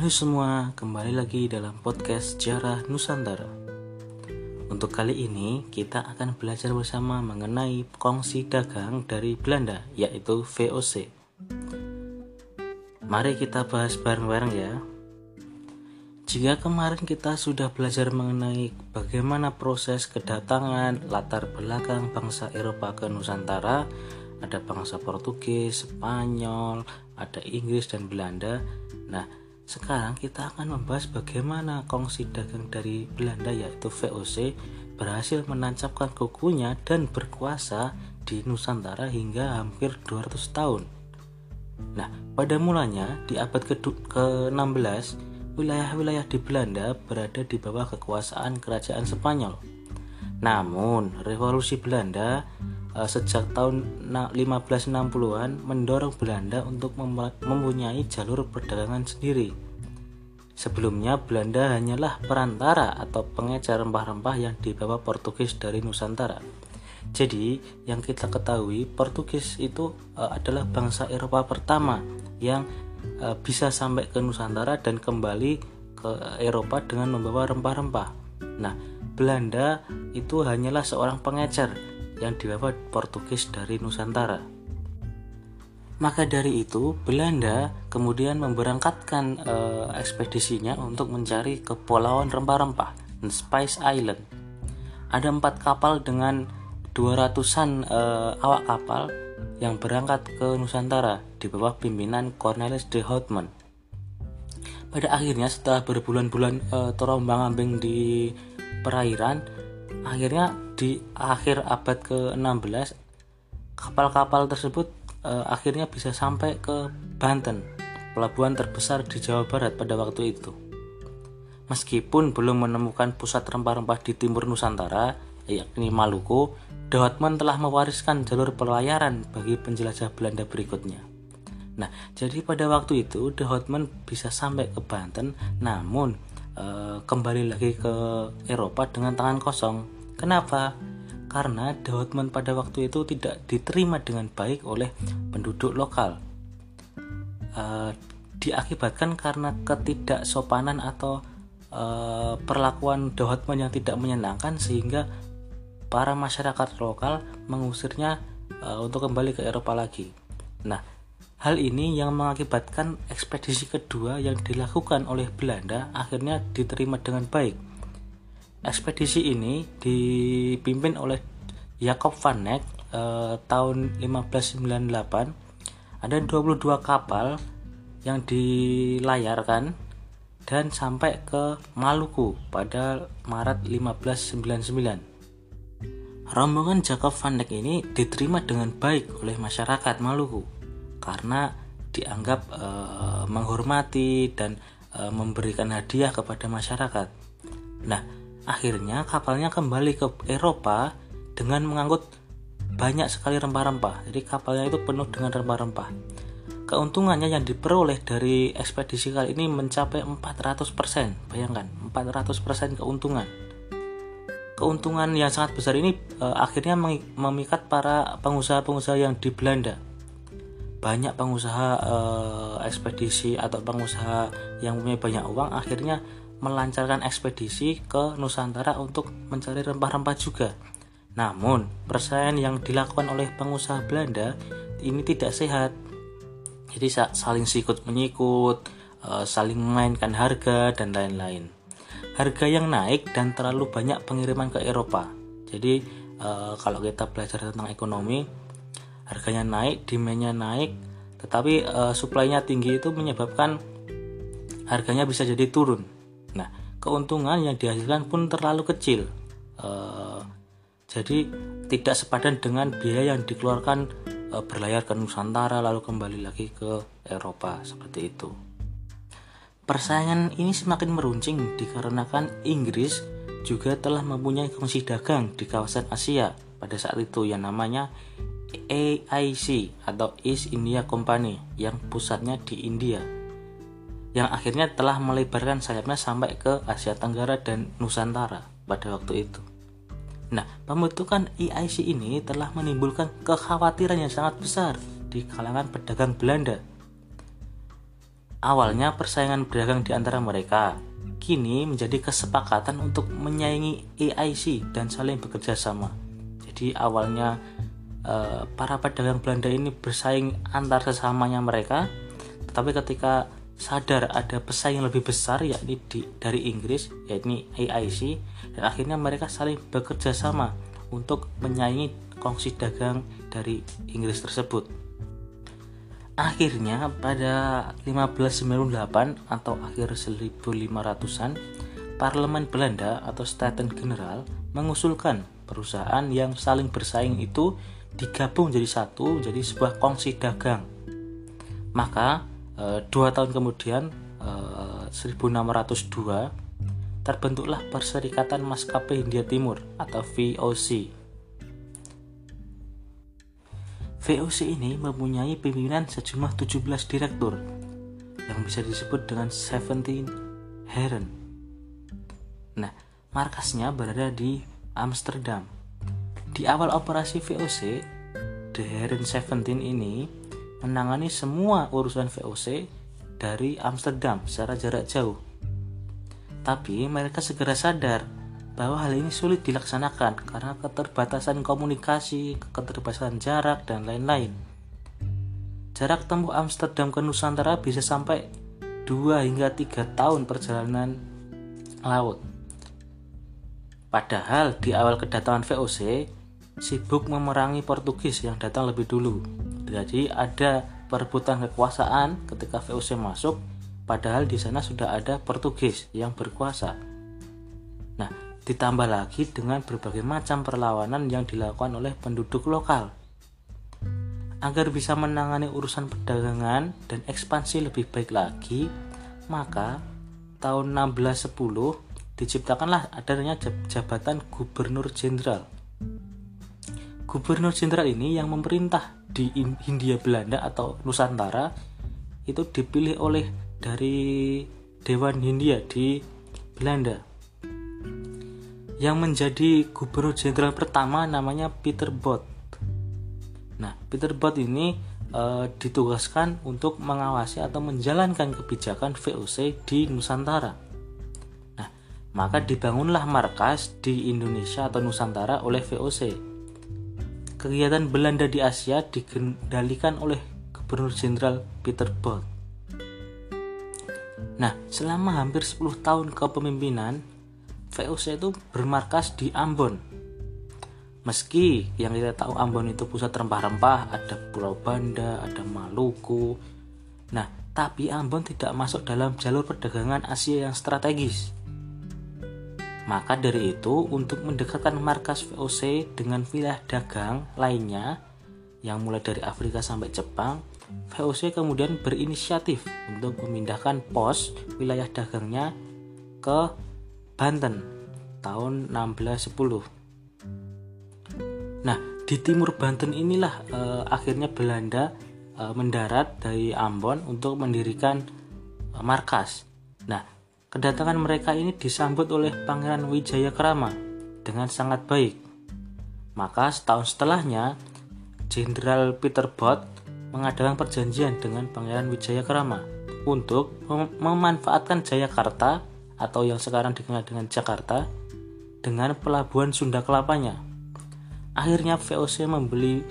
Halo semua, kembali lagi dalam podcast Sejarah Nusantara. Untuk kali ini, kita akan belajar bersama mengenai kongsi dagang dari Belanda, yaitu VOC. Mari kita bahas bareng-bareng ya. Jika kemarin kita sudah belajar mengenai bagaimana proses kedatangan latar belakang bangsa Eropa ke Nusantara, ada bangsa Portugis, Spanyol, ada Inggris dan Belanda. Nah, sekarang kita akan membahas bagaimana kongsi dagang dari Belanda yaitu VOC berhasil menancapkan kukunya dan berkuasa di Nusantara hingga hampir 200 tahun. Nah, pada mulanya di abad ke-16 wilayah-wilayah di Belanda berada di bawah kekuasaan kerajaan Spanyol. Namun, revolusi Belanda sejak tahun 1560-an mendorong Belanda untuk mempunyai jalur perdagangan sendiri. Sebelumnya Belanda hanyalah perantara atau pengecar rempah-rempah yang dibawa Portugis dari Nusantara. Jadi, yang kita ketahui, Portugis itu uh, adalah bangsa Eropa pertama yang uh, bisa sampai ke Nusantara dan kembali ke Eropa dengan membawa rempah-rempah. Nah, Belanda itu hanyalah seorang pengecer yang dibawa Portugis dari Nusantara. Maka dari itu, Belanda kemudian memberangkatkan uh, ekspedisinya untuk mencari kepulauan rempah-rempah, Spice Island. Ada empat kapal dengan 200-an uh, awak kapal yang berangkat ke Nusantara di bawah pimpinan Cornelis de Houtman. Pada akhirnya setelah berbulan-bulan e, terombang-ambing di perairan, akhirnya di akhir abad ke-16 kapal-kapal tersebut e, akhirnya bisa sampai ke Banten, pelabuhan terbesar di Jawa Barat pada waktu itu. Meskipun belum menemukan pusat rempah-rempah di timur Nusantara, yakni Maluku, Dawatman telah mewariskan jalur pelayaran bagi penjelajah Belanda berikutnya. Nah, jadi pada waktu itu De bisa sampai ke Banten, namun e, kembali lagi ke Eropa dengan tangan kosong. Kenapa? Karena De pada waktu itu tidak diterima dengan baik oleh penduduk lokal. E, diakibatkan karena ketidaksopanan atau e, perlakuan De yang tidak menyenangkan sehingga para masyarakat lokal mengusirnya uh, untuk kembali ke Eropa lagi. Nah, hal ini yang mengakibatkan ekspedisi kedua yang dilakukan oleh Belanda akhirnya diterima dengan baik. Ekspedisi ini dipimpin oleh Jacob van Eyck uh, tahun 1598. Ada 22 kapal yang dilayarkan dan sampai ke Maluku pada Maret 1599. Rombongan Jacob van Dijk ini diterima dengan baik oleh masyarakat Maluku karena dianggap e, menghormati dan e, memberikan hadiah kepada masyarakat. Nah, akhirnya kapalnya kembali ke Eropa dengan mengangkut banyak sekali rempah-rempah. Jadi kapalnya itu penuh dengan rempah-rempah. Keuntungannya yang diperoleh dari ekspedisi kali ini mencapai 400%. Bayangkan, 400% keuntungan keuntungan yang sangat besar ini uh, akhirnya memikat para pengusaha-pengusaha yang di Belanda. Banyak pengusaha uh, ekspedisi atau pengusaha yang punya banyak uang akhirnya melancarkan ekspedisi ke Nusantara untuk mencari rempah-rempah juga. Namun, persaingan yang dilakukan oleh pengusaha Belanda ini tidak sehat. Jadi saling sikut menyikut, uh, saling memainkan harga dan lain-lain harga yang naik dan terlalu banyak pengiriman ke Eropa. Jadi uh, kalau kita belajar tentang ekonomi, harganya naik, demandnya naik, tetapi uh, supply-nya tinggi itu menyebabkan harganya bisa jadi turun. Nah, keuntungan yang dihasilkan pun terlalu kecil. Uh, jadi tidak sepadan dengan biaya yang dikeluarkan uh, berlayar ke Nusantara lalu kembali lagi ke Eropa seperti itu. Persaingan ini semakin meruncing dikarenakan Inggris juga telah mempunyai fungsi dagang di kawasan Asia pada saat itu yang namanya AIC atau East India Company yang pusatnya di India yang akhirnya telah melebarkan sayapnya sampai ke Asia Tenggara dan Nusantara pada waktu itu. Nah, pembentukan EIC ini telah menimbulkan kekhawatiran yang sangat besar di kalangan pedagang Belanda Awalnya persaingan berdagang di antara mereka, kini menjadi kesepakatan untuk menyaingi AIC dan saling bekerja sama. Jadi awalnya eh, para pedagang Belanda ini bersaing antar sesamanya mereka, tetapi ketika sadar ada pesaing yang lebih besar yakni di, dari Inggris yakni AIC dan akhirnya mereka saling bekerja sama untuk menyaingi kongsi dagang dari Inggris tersebut. Akhirnya pada 1598 atau akhir 1500-an, Parlemen Belanda atau Staten General mengusulkan perusahaan yang saling bersaing itu digabung jadi satu jadi sebuah kongsi dagang. Maka Eh, dua tahun kemudian uh, eh, 1602 terbentuklah Perserikatan Maskapai Hindia Timur atau VOC. VOC ini mempunyai pimpinan sejumlah 17 direktur yang bisa disebut dengan 17 Heeren. Nah, markasnya berada di Amsterdam. Di awal operasi VOC, The Heeren 17 ini menangani semua urusan VOC dari Amsterdam secara jarak jauh. Tapi mereka segera sadar bahwa hal ini sulit dilaksanakan karena keterbatasan komunikasi, keterbatasan jarak, dan lain-lain. Jarak tempuh Amsterdam ke Nusantara bisa sampai 2 hingga 3 tahun perjalanan laut. Padahal di awal kedatangan VOC sibuk memerangi Portugis yang datang lebih dulu. Jadi ada perebutan kekuasaan ketika VOC masuk, padahal di sana sudah ada Portugis yang berkuasa. Nah, ditambah lagi dengan berbagai macam perlawanan yang dilakukan oleh penduduk lokal. Agar bisa menangani urusan perdagangan dan ekspansi lebih baik lagi, maka tahun 1610 diciptakanlah adanya jabatan gubernur jenderal Gubernur jenderal ini yang memerintah di Hindia Belanda atau Nusantara itu dipilih oleh dari Dewan Hindia di Belanda. Yang menjadi gubernur jenderal pertama namanya Peter Bot. Nah, Peter Bot ini e, ditugaskan untuk mengawasi atau menjalankan kebijakan VOC di Nusantara. Nah, maka dibangunlah markas di Indonesia atau Nusantara oleh VOC kegiatan Belanda di Asia dikendalikan oleh Gubernur Jenderal Peter Bot. Nah, selama hampir 10 tahun kepemimpinan, VOC itu bermarkas di Ambon. Meski yang kita tahu Ambon itu pusat rempah-rempah, ada Pulau Banda, ada Maluku. Nah, tapi Ambon tidak masuk dalam jalur perdagangan Asia yang strategis. Maka dari itu, untuk mendekatkan markas VOC dengan wilayah dagang lainnya yang mulai dari Afrika sampai Jepang, VOC kemudian berinisiatif untuk memindahkan pos wilayah dagangnya ke Banten tahun 1610. Nah, di timur Banten inilah eh, akhirnya Belanda eh, mendarat dari Ambon untuk mendirikan eh, markas. Kedatangan mereka ini disambut oleh Pangeran Wijaya Krama dengan sangat baik. Maka setahun setelahnya, Jenderal Peter Bot mengadakan perjanjian dengan Pangeran Wijaya Krama untuk mem memanfaatkan Jayakarta atau yang sekarang dikenal dengan Jakarta dengan pelabuhan Sunda Kelapanya. Akhirnya VOC membeli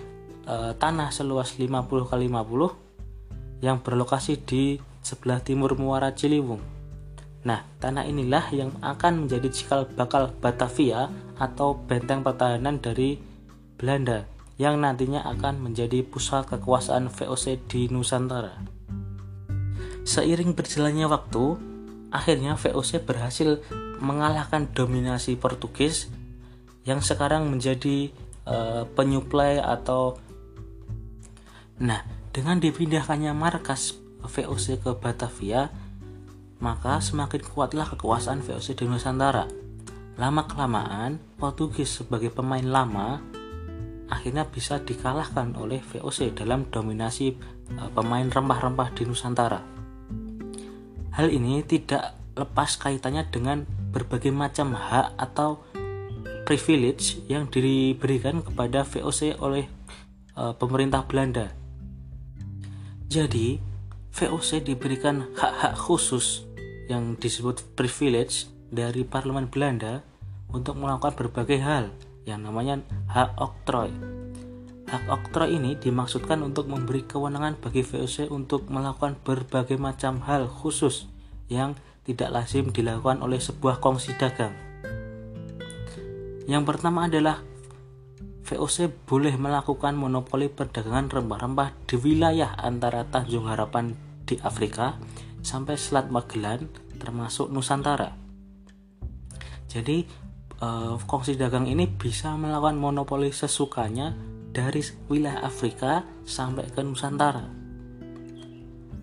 e, tanah seluas 50 kali 50 yang berlokasi di sebelah timur Muara Ciliwung Nah, tanah inilah yang akan menjadi cikal bakal Batavia atau benteng pertahanan dari Belanda yang nantinya akan menjadi pusat kekuasaan VOC di Nusantara. Seiring berjalannya waktu, akhirnya VOC berhasil mengalahkan dominasi Portugis yang sekarang menjadi uh, penyuplai atau Nah, dengan dipindahkannya markas VOC ke Batavia, maka semakin kuatlah kekuasaan VOC di Nusantara. Lama-kelamaan, Portugis sebagai pemain lama akhirnya bisa dikalahkan oleh VOC dalam dominasi e, pemain rempah-rempah di Nusantara. Hal ini tidak lepas kaitannya dengan berbagai macam hak atau privilege yang diberikan kepada VOC oleh e, pemerintah Belanda. Jadi, VOC diberikan hak-hak khusus yang disebut privilege dari parlemen Belanda untuk melakukan berbagai hal yang namanya hak oktroy. Hak oktroy ini dimaksudkan untuk memberi kewenangan bagi VOC untuk melakukan berbagai macam hal khusus yang tidak lazim dilakukan oleh sebuah kongsi dagang. Yang pertama adalah VOC boleh melakukan monopoli perdagangan rempah-rempah di wilayah antara Tanjung Harapan di Afrika sampai Selat Magellan termasuk Nusantara. Jadi eh, kongsi dagang ini bisa melakukan monopoli sesukanya dari wilayah Afrika sampai ke Nusantara.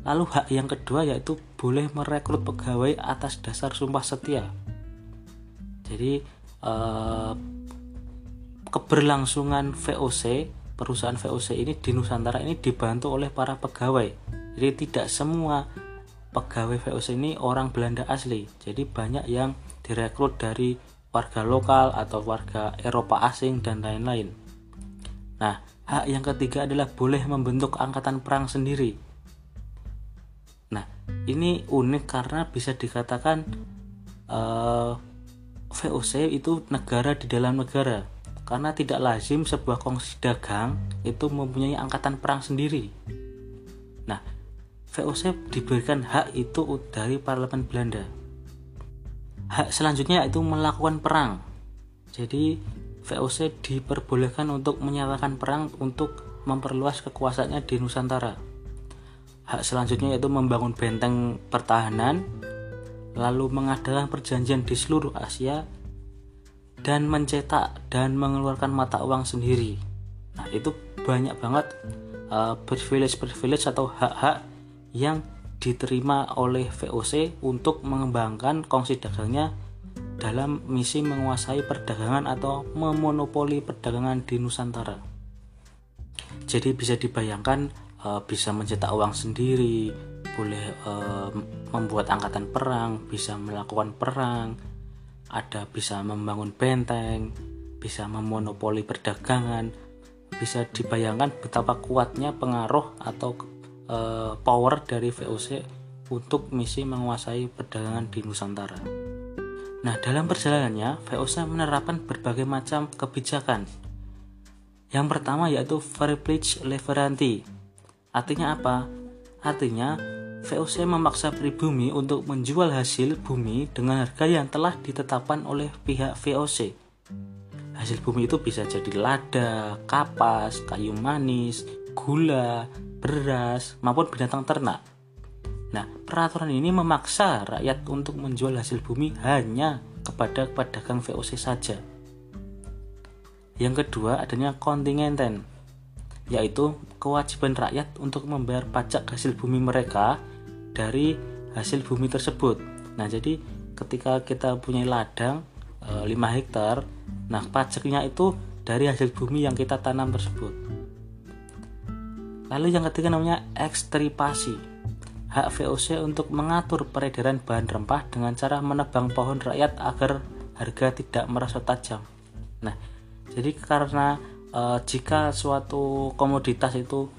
Lalu hak yang kedua yaitu boleh merekrut pegawai atas dasar sumpah setia. Jadi eh, keberlangsungan VOC perusahaan VOC ini di Nusantara ini dibantu oleh para pegawai. Jadi tidak semua pegawai VOC ini orang Belanda asli. Jadi banyak yang direkrut dari warga lokal atau warga Eropa asing dan lain-lain. Nah, hak yang ketiga adalah boleh membentuk angkatan perang sendiri. Nah, ini unik karena bisa dikatakan uh, eh, VOC itu negara di dalam negara karena tidak lazim sebuah kongsi dagang itu mempunyai angkatan perang sendiri. Nah, VOC diberikan hak itu dari parlemen Belanda. Hak selanjutnya itu melakukan perang. Jadi VOC diperbolehkan untuk menyatakan perang untuk memperluas kekuasaannya di Nusantara. Hak selanjutnya yaitu membangun benteng pertahanan, lalu mengadakan perjanjian di seluruh Asia dan mencetak dan mengeluarkan mata uang sendiri. Nah, itu banyak banget uh, privilege-privilege atau hak-hak yang diterima oleh VOC untuk mengembangkan kongsi dagangnya dalam misi menguasai perdagangan atau memonopoli perdagangan di Nusantara. Jadi bisa dibayangkan uh, bisa mencetak uang sendiri, boleh uh, membuat angkatan perang, bisa melakukan perang, ada bisa membangun benteng, bisa memonopoli perdagangan, bisa dibayangkan betapa kuatnya pengaruh atau e, power dari VOC untuk misi menguasai perdagangan di Nusantara. Nah, dalam perjalanannya, VOC menerapkan berbagai macam kebijakan. Yang pertama yaitu Fairpledge Leveranti. Artinya apa? Artinya VOC memaksa pribumi untuk menjual hasil bumi dengan harga yang telah ditetapkan oleh pihak VOC. Hasil bumi itu bisa jadi lada, kapas, kayu manis, gula, beras, maupun binatang ternak. Nah, peraturan ini memaksa rakyat untuk menjual hasil bumi hanya kepada pedagang VOC saja. Yang kedua adanya kontingenten, yaitu kewajiban rakyat untuk membayar pajak hasil bumi mereka dari hasil bumi tersebut. Nah, jadi ketika kita punya ladang e, 5 hektar, nah pajaknya itu dari hasil bumi yang kita tanam tersebut. Lalu yang ketiga namanya ekstripasi. Hak VOC untuk mengatur peredaran bahan rempah dengan cara menebang pohon rakyat agar harga tidak merasa tajam. Nah, jadi karena e, jika suatu komoditas itu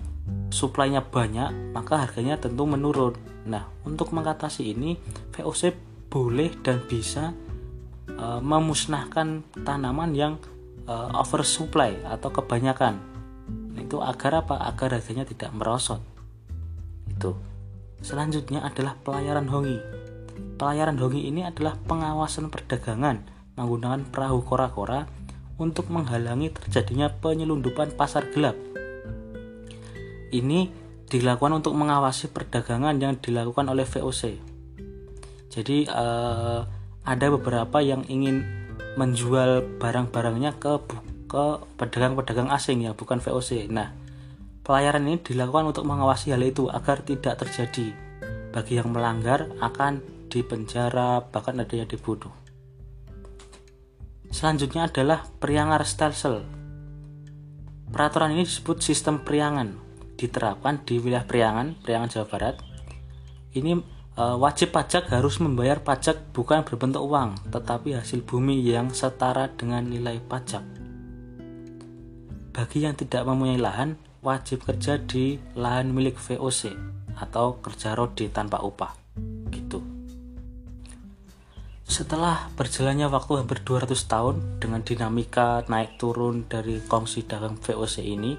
suplainya banyak, maka harganya tentu menurun. Nah, untuk mengatasi ini, VOC boleh dan bisa uh, memusnahkan tanaman yang uh, oversupply atau kebanyakan. Itu agar apa? Agar harganya tidak merosot. Itu. Selanjutnya adalah pelayaran hongi. Pelayaran hongi ini adalah pengawasan perdagangan menggunakan perahu kora-kora untuk menghalangi terjadinya penyelundupan pasar gelap. Ini dilakukan untuk mengawasi perdagangan yang dilakukan oleh VOC. Jadi uh, ada beberapa yang ingin menjual barang-barangnya ke ke pedagang-pedagang asing yang bukan VOC. Nah, pelayaran ini dilakukan untuk mengawasi hal itu agar tidak terjadi. Bagi yang melanggar akan dipenjara bahkan ada yang dibunuh. Selanjutnya adalah priangar stelsel. Peraturan ini disebut sistem priangan diterapkan di wilayah Priangan, Priangan Jawa Barat. Ini e, wajib pajak harus membayar pajak bukan berbentuk uang, tetapi hasil bumi yang setara dengan nilai pajak. Bagi yang tidak mempunyai lahan, wajib kerja di lahan milik VOC atau kerja rodi tanpa upah gitu setelah berjalannya waktu hampir 200 tahun dengan dinamika naik turun dari kongsi dagang VOC ini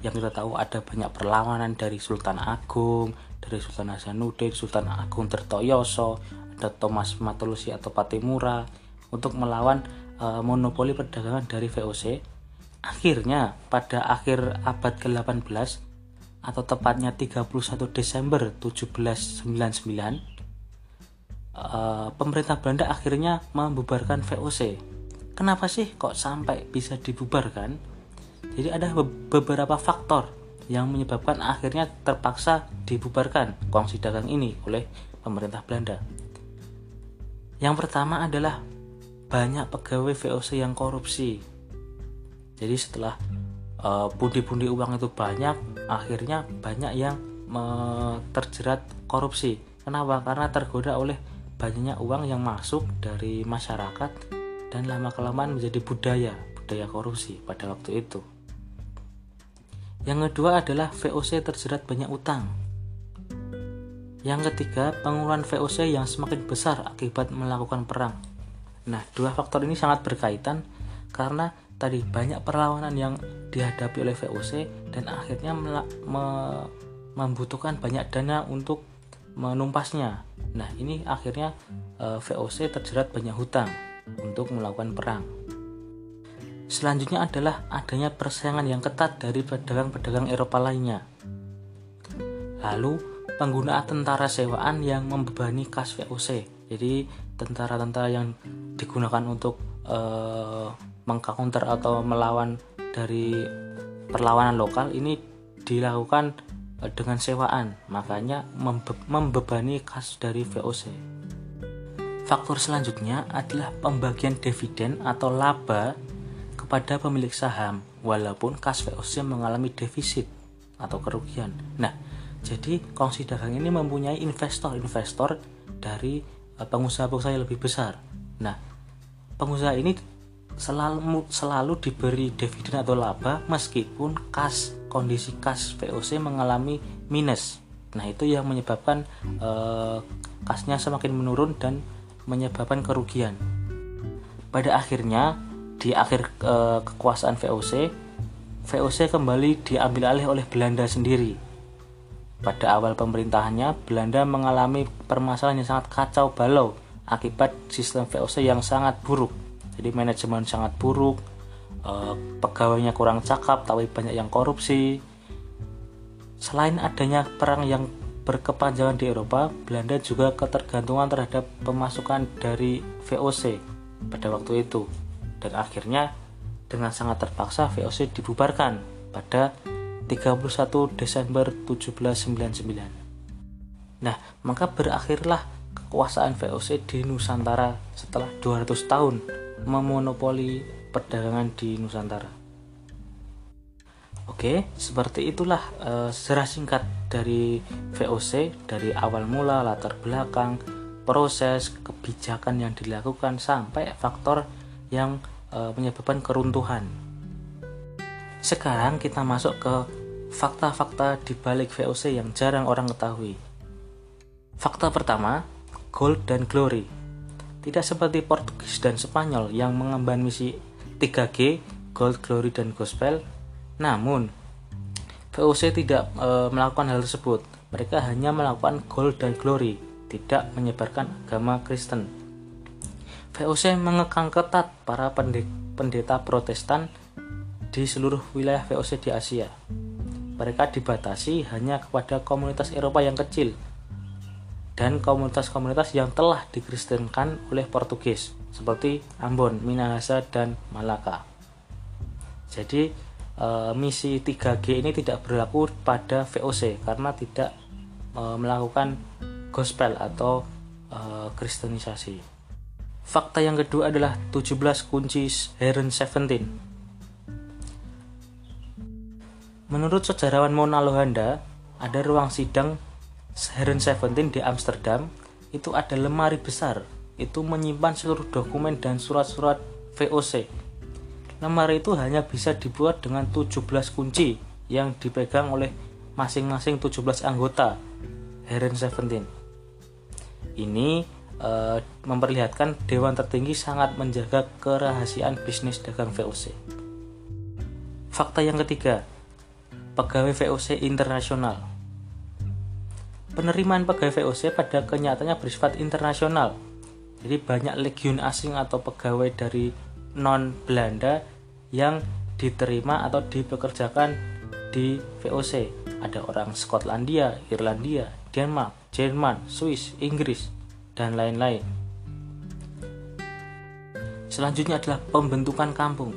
yang kita tahu ada banyak perlawanan dari Sultan Agung, dari Sultan Hasanuddin, Sultan Agung Tertoyoso, ada Thomas Matulusi atau Patimura untuk melawan uh, monopoli perdagangan dari VOC. Akhirnya pada akhir abad ke-18 atau tepatnya 31 Desember 1799 uh, pemerintah Belanda akhirnya membubarkan VOC. Kenapa sih kok sampai bisa dibubarkan? Jadi ada beberapa faktor yang menyebabkan akhirnya terpaksa dibubarkan kongsi dagang ini oleh pemerintah Belanda. Yang pertama adalah banyak pegawai VOC yang korupsi. Jadi setelah eh, pundi-pundi uh, uang itu banyak, akhirnya banyak yang terjerat korupsi. Kenapa? Karena tergoda oleh banyaknya uang yang masuk dari masyarakat dan lama kelamaan menjadi budaya budaya korupsi pada waktu itu yang kedua adalah VOC terjerat banyak utang yang ketiga pengeluaran VOC yang semakin besar akibat melakukan perang nah dua faktor ini sangat berkaitan karena tadi banyak perlawanan yang dihadapi oleh VOC dan akhirnya membutuhkan banyak dana untuk menumpasnya. Nah, ini akhirnya e, VOC terjerat banyak hutang untuk melakukan perang. Selanjutnya adalah adanya persaingan yang ketat dari pedagang-pedagang Eropa lainnya. Lalu, penggunaan tentara sewaan yang membebani kas VOC. Jadi, tentara-tentara yang digunakan untuk e, mengcounter atau melawan dari perlawanan lokal ini dilakukan dengan sewaan, makanya membe membebani kas dari VOC. Faktor selanjutnya adalah pembagian dividen atau laba kepada pemilik saham, walaupun kas VOC mengalami defisit atau kerugian. Nah, jadi kongsi dagang ini mempunyai investor-investor dari eh, pengusaha-pengusaha yang lebih besar. Nah, pengusaha ini selalu selalu diberi dividen atau laba meskipun kas kondisi kas VOC mengalami minus. Nah, itu yang menyebabkan eh, kasnya semakin menurun dan menyebabkan kerugian. Pada akhirnya di akhir eh, kekuasaan VOC, VOC kembali diambil alih oleh Belanda sendiri. Pada awal pemerintahannya, Belanda mengalami permasalahan yang sangat kacau balau akibat sistem VOC yang sangat buruk. Jadi manajemen sangat buruk, uh, pegawainya kurang cakap tapi banyak yang korupsi. Selain adanya perang yang berkepanjangan di Eropa Belanda juga ketergantungan terhadap pemasukan dari VOC pada waktu itu. Dan akhirnya dengan sangat terpaksa VOC dibubarkan pada 31 Desember 1799 nah maka berakhirlah kekuasaan VOC di Nusantara setelah 200 tahun memonopoli perdagangan di Nusantara. Oke, seperti itulah e, sejarah singkat dari VOC dari awal mula latar belakang proses kebijakan yang dilakukan sampai faktor yang e, menyebabkan keruntuhan. Sekarang kita masuk ke fakta-fakta di balik VOC yang jarang orang ketahui. Fakta pertama, gold dan glory. Tidak seperti Portugis dan Spanyol yang mengemban misi 3G, Gold, Glory, dan Gospel. Namun, VOC tidak e, melakukan hal tersebut. Mereka hanya melakukan Gold dan Glory, tidak menyebarkan agama Kristen. VOC mengekang ketat para pendeta Protestan di seluruh wilayah VOC di Asia. Mereka dibatasi hanya kepada komunitas Eropa yang kecil dan komunitas-komunitas yang telah dikristenkan oleh Portugis seperti Ambon, Minahasa, dan Malaka. Jadi e, misi 3G ini tidak berlaku pada VOC karena tidak e, melakukan gospel atau e, kristenisasi. Fakta yang kedua adalah 17 kunci Heron 17. Menurut sejarawan Mona Lohanda, ada ruang sidang Heron 17 di Amsterdam itu ada lemari besar itu menyimpan seluruh dokumen dan surat-surat VOC. Lemari itu hanya bisa dibuat dengan 17 kunci yang dipegang oleh masing-masing 17 anggota Heren Seventeen. Ini e, memperlihatkan dewan tertinggi sangat menjaga kerahasiaan bisnis dagang VOC. Fakta yang ketiga, pegawai VOC internasional. Penerimaan pegawai VOC pada kenyataannya bersifat internasional. Jadi banyak legiun asing atau pegawai dari non Belanda yang diterima atau dipekerjakan di VOC. Ada orang Skotlandia, Irlandia, Denmark, Jerman, Swiss, Inggris, dan lain-lain. Selanjutnya adalah pembentukan kampung.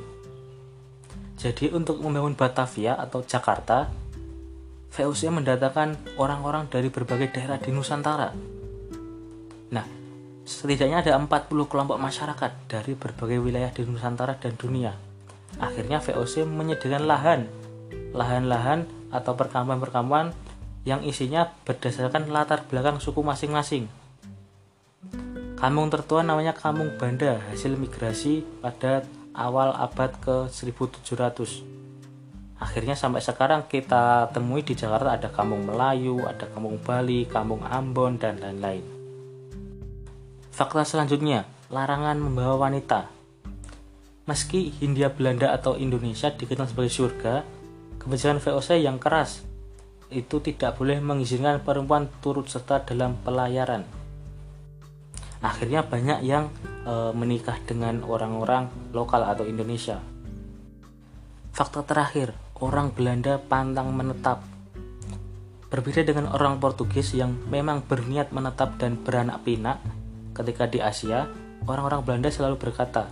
Jadi untuk membangun Batavia atau Jakarta, VOC mendatangkan orang-orang dari berbagai daerah di Nusantara. Nah, setidaknya ada 40 kelompok masyarakat dari berbagai wilayah di Nusantara dan dunia. Akhirnya VOC menyediakan lahan, lahan-lahan atau perkampungan-perkampungan yang isinya berdasarkan latar belakang suku masing-masing. Kampung tertua namanya Kampung Banda, hasil migrasi pada awal abad ke 1700 akhirnya sampai sekarang kita temui di Jakarta ada kampung Melayu, ada kampung Bali, kampung Ambon, dan lain-lain. Fakta selanjutnya, larangan membawa wanita. Meski Hindia Belanda atau Indonesia dikenal sebagai surga, kebijakan VOC yang keras itu tidak boleh mengizinkan perempuan turut serta dalam pelayaran. Akhirnya banyak yang e, menikah dengan orang-orang lokal atau Indonesia. Fakta terakhir, orang Belanda pantang menetap. Berbeda dengan orang Portugis yang memang berniat menetap dan beranak pinak, ketika di Asia, orang-orang Belanda selalu berkata,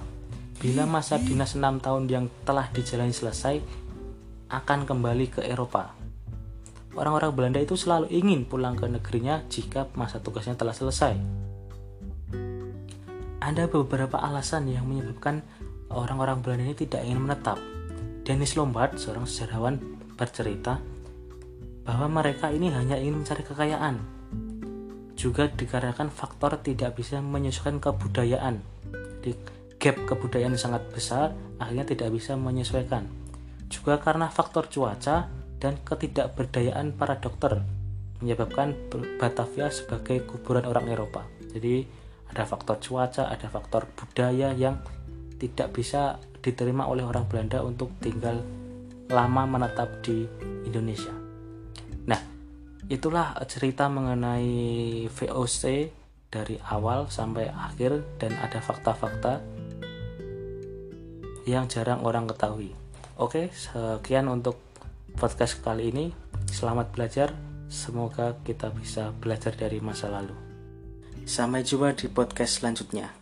bila masa dinas 6 tahun yang telah dijalani selesai, akan kembali ke Eropa. Orang-orang Belanda itu selalu ingin pulang ke negerinya jika masa tugasnya telah selesai. Ada beberapa alasan yang menyebabkan orang-orang Belanda ini tidak ingin menetap. Dennis Lombard, seorang sejarawan, bercerita bahwa mereka ini hanya ingin mencari kekayaan. Juga dikarenakan faktor tidak bisa menyesuaikan kebudayaan. Di gap kebudayaan sangat besar, akhirnya tidak bisa menyesuaikan. Juga karena faktor cuaca dan ketidakberdayaan para dokter menyebabkan Batavia sebagai kuburan orang Eropa. Jadi ada faktor cuaca, ada faktor budaya yang tidak bisa diterima oleh orang Belanda untuk tinggal lama menetap di Indonesia. Nah, itulah cerita mengenai VOC dari awal sampai akhir dan ada fakta-fakta yang jarang orang ketahui. Oke, sekian untuk podcast kali ini. Selamat belajar. Semoga kita bisa belajar dari masa lalu. Sampai jumpa di podcast selanjutnya.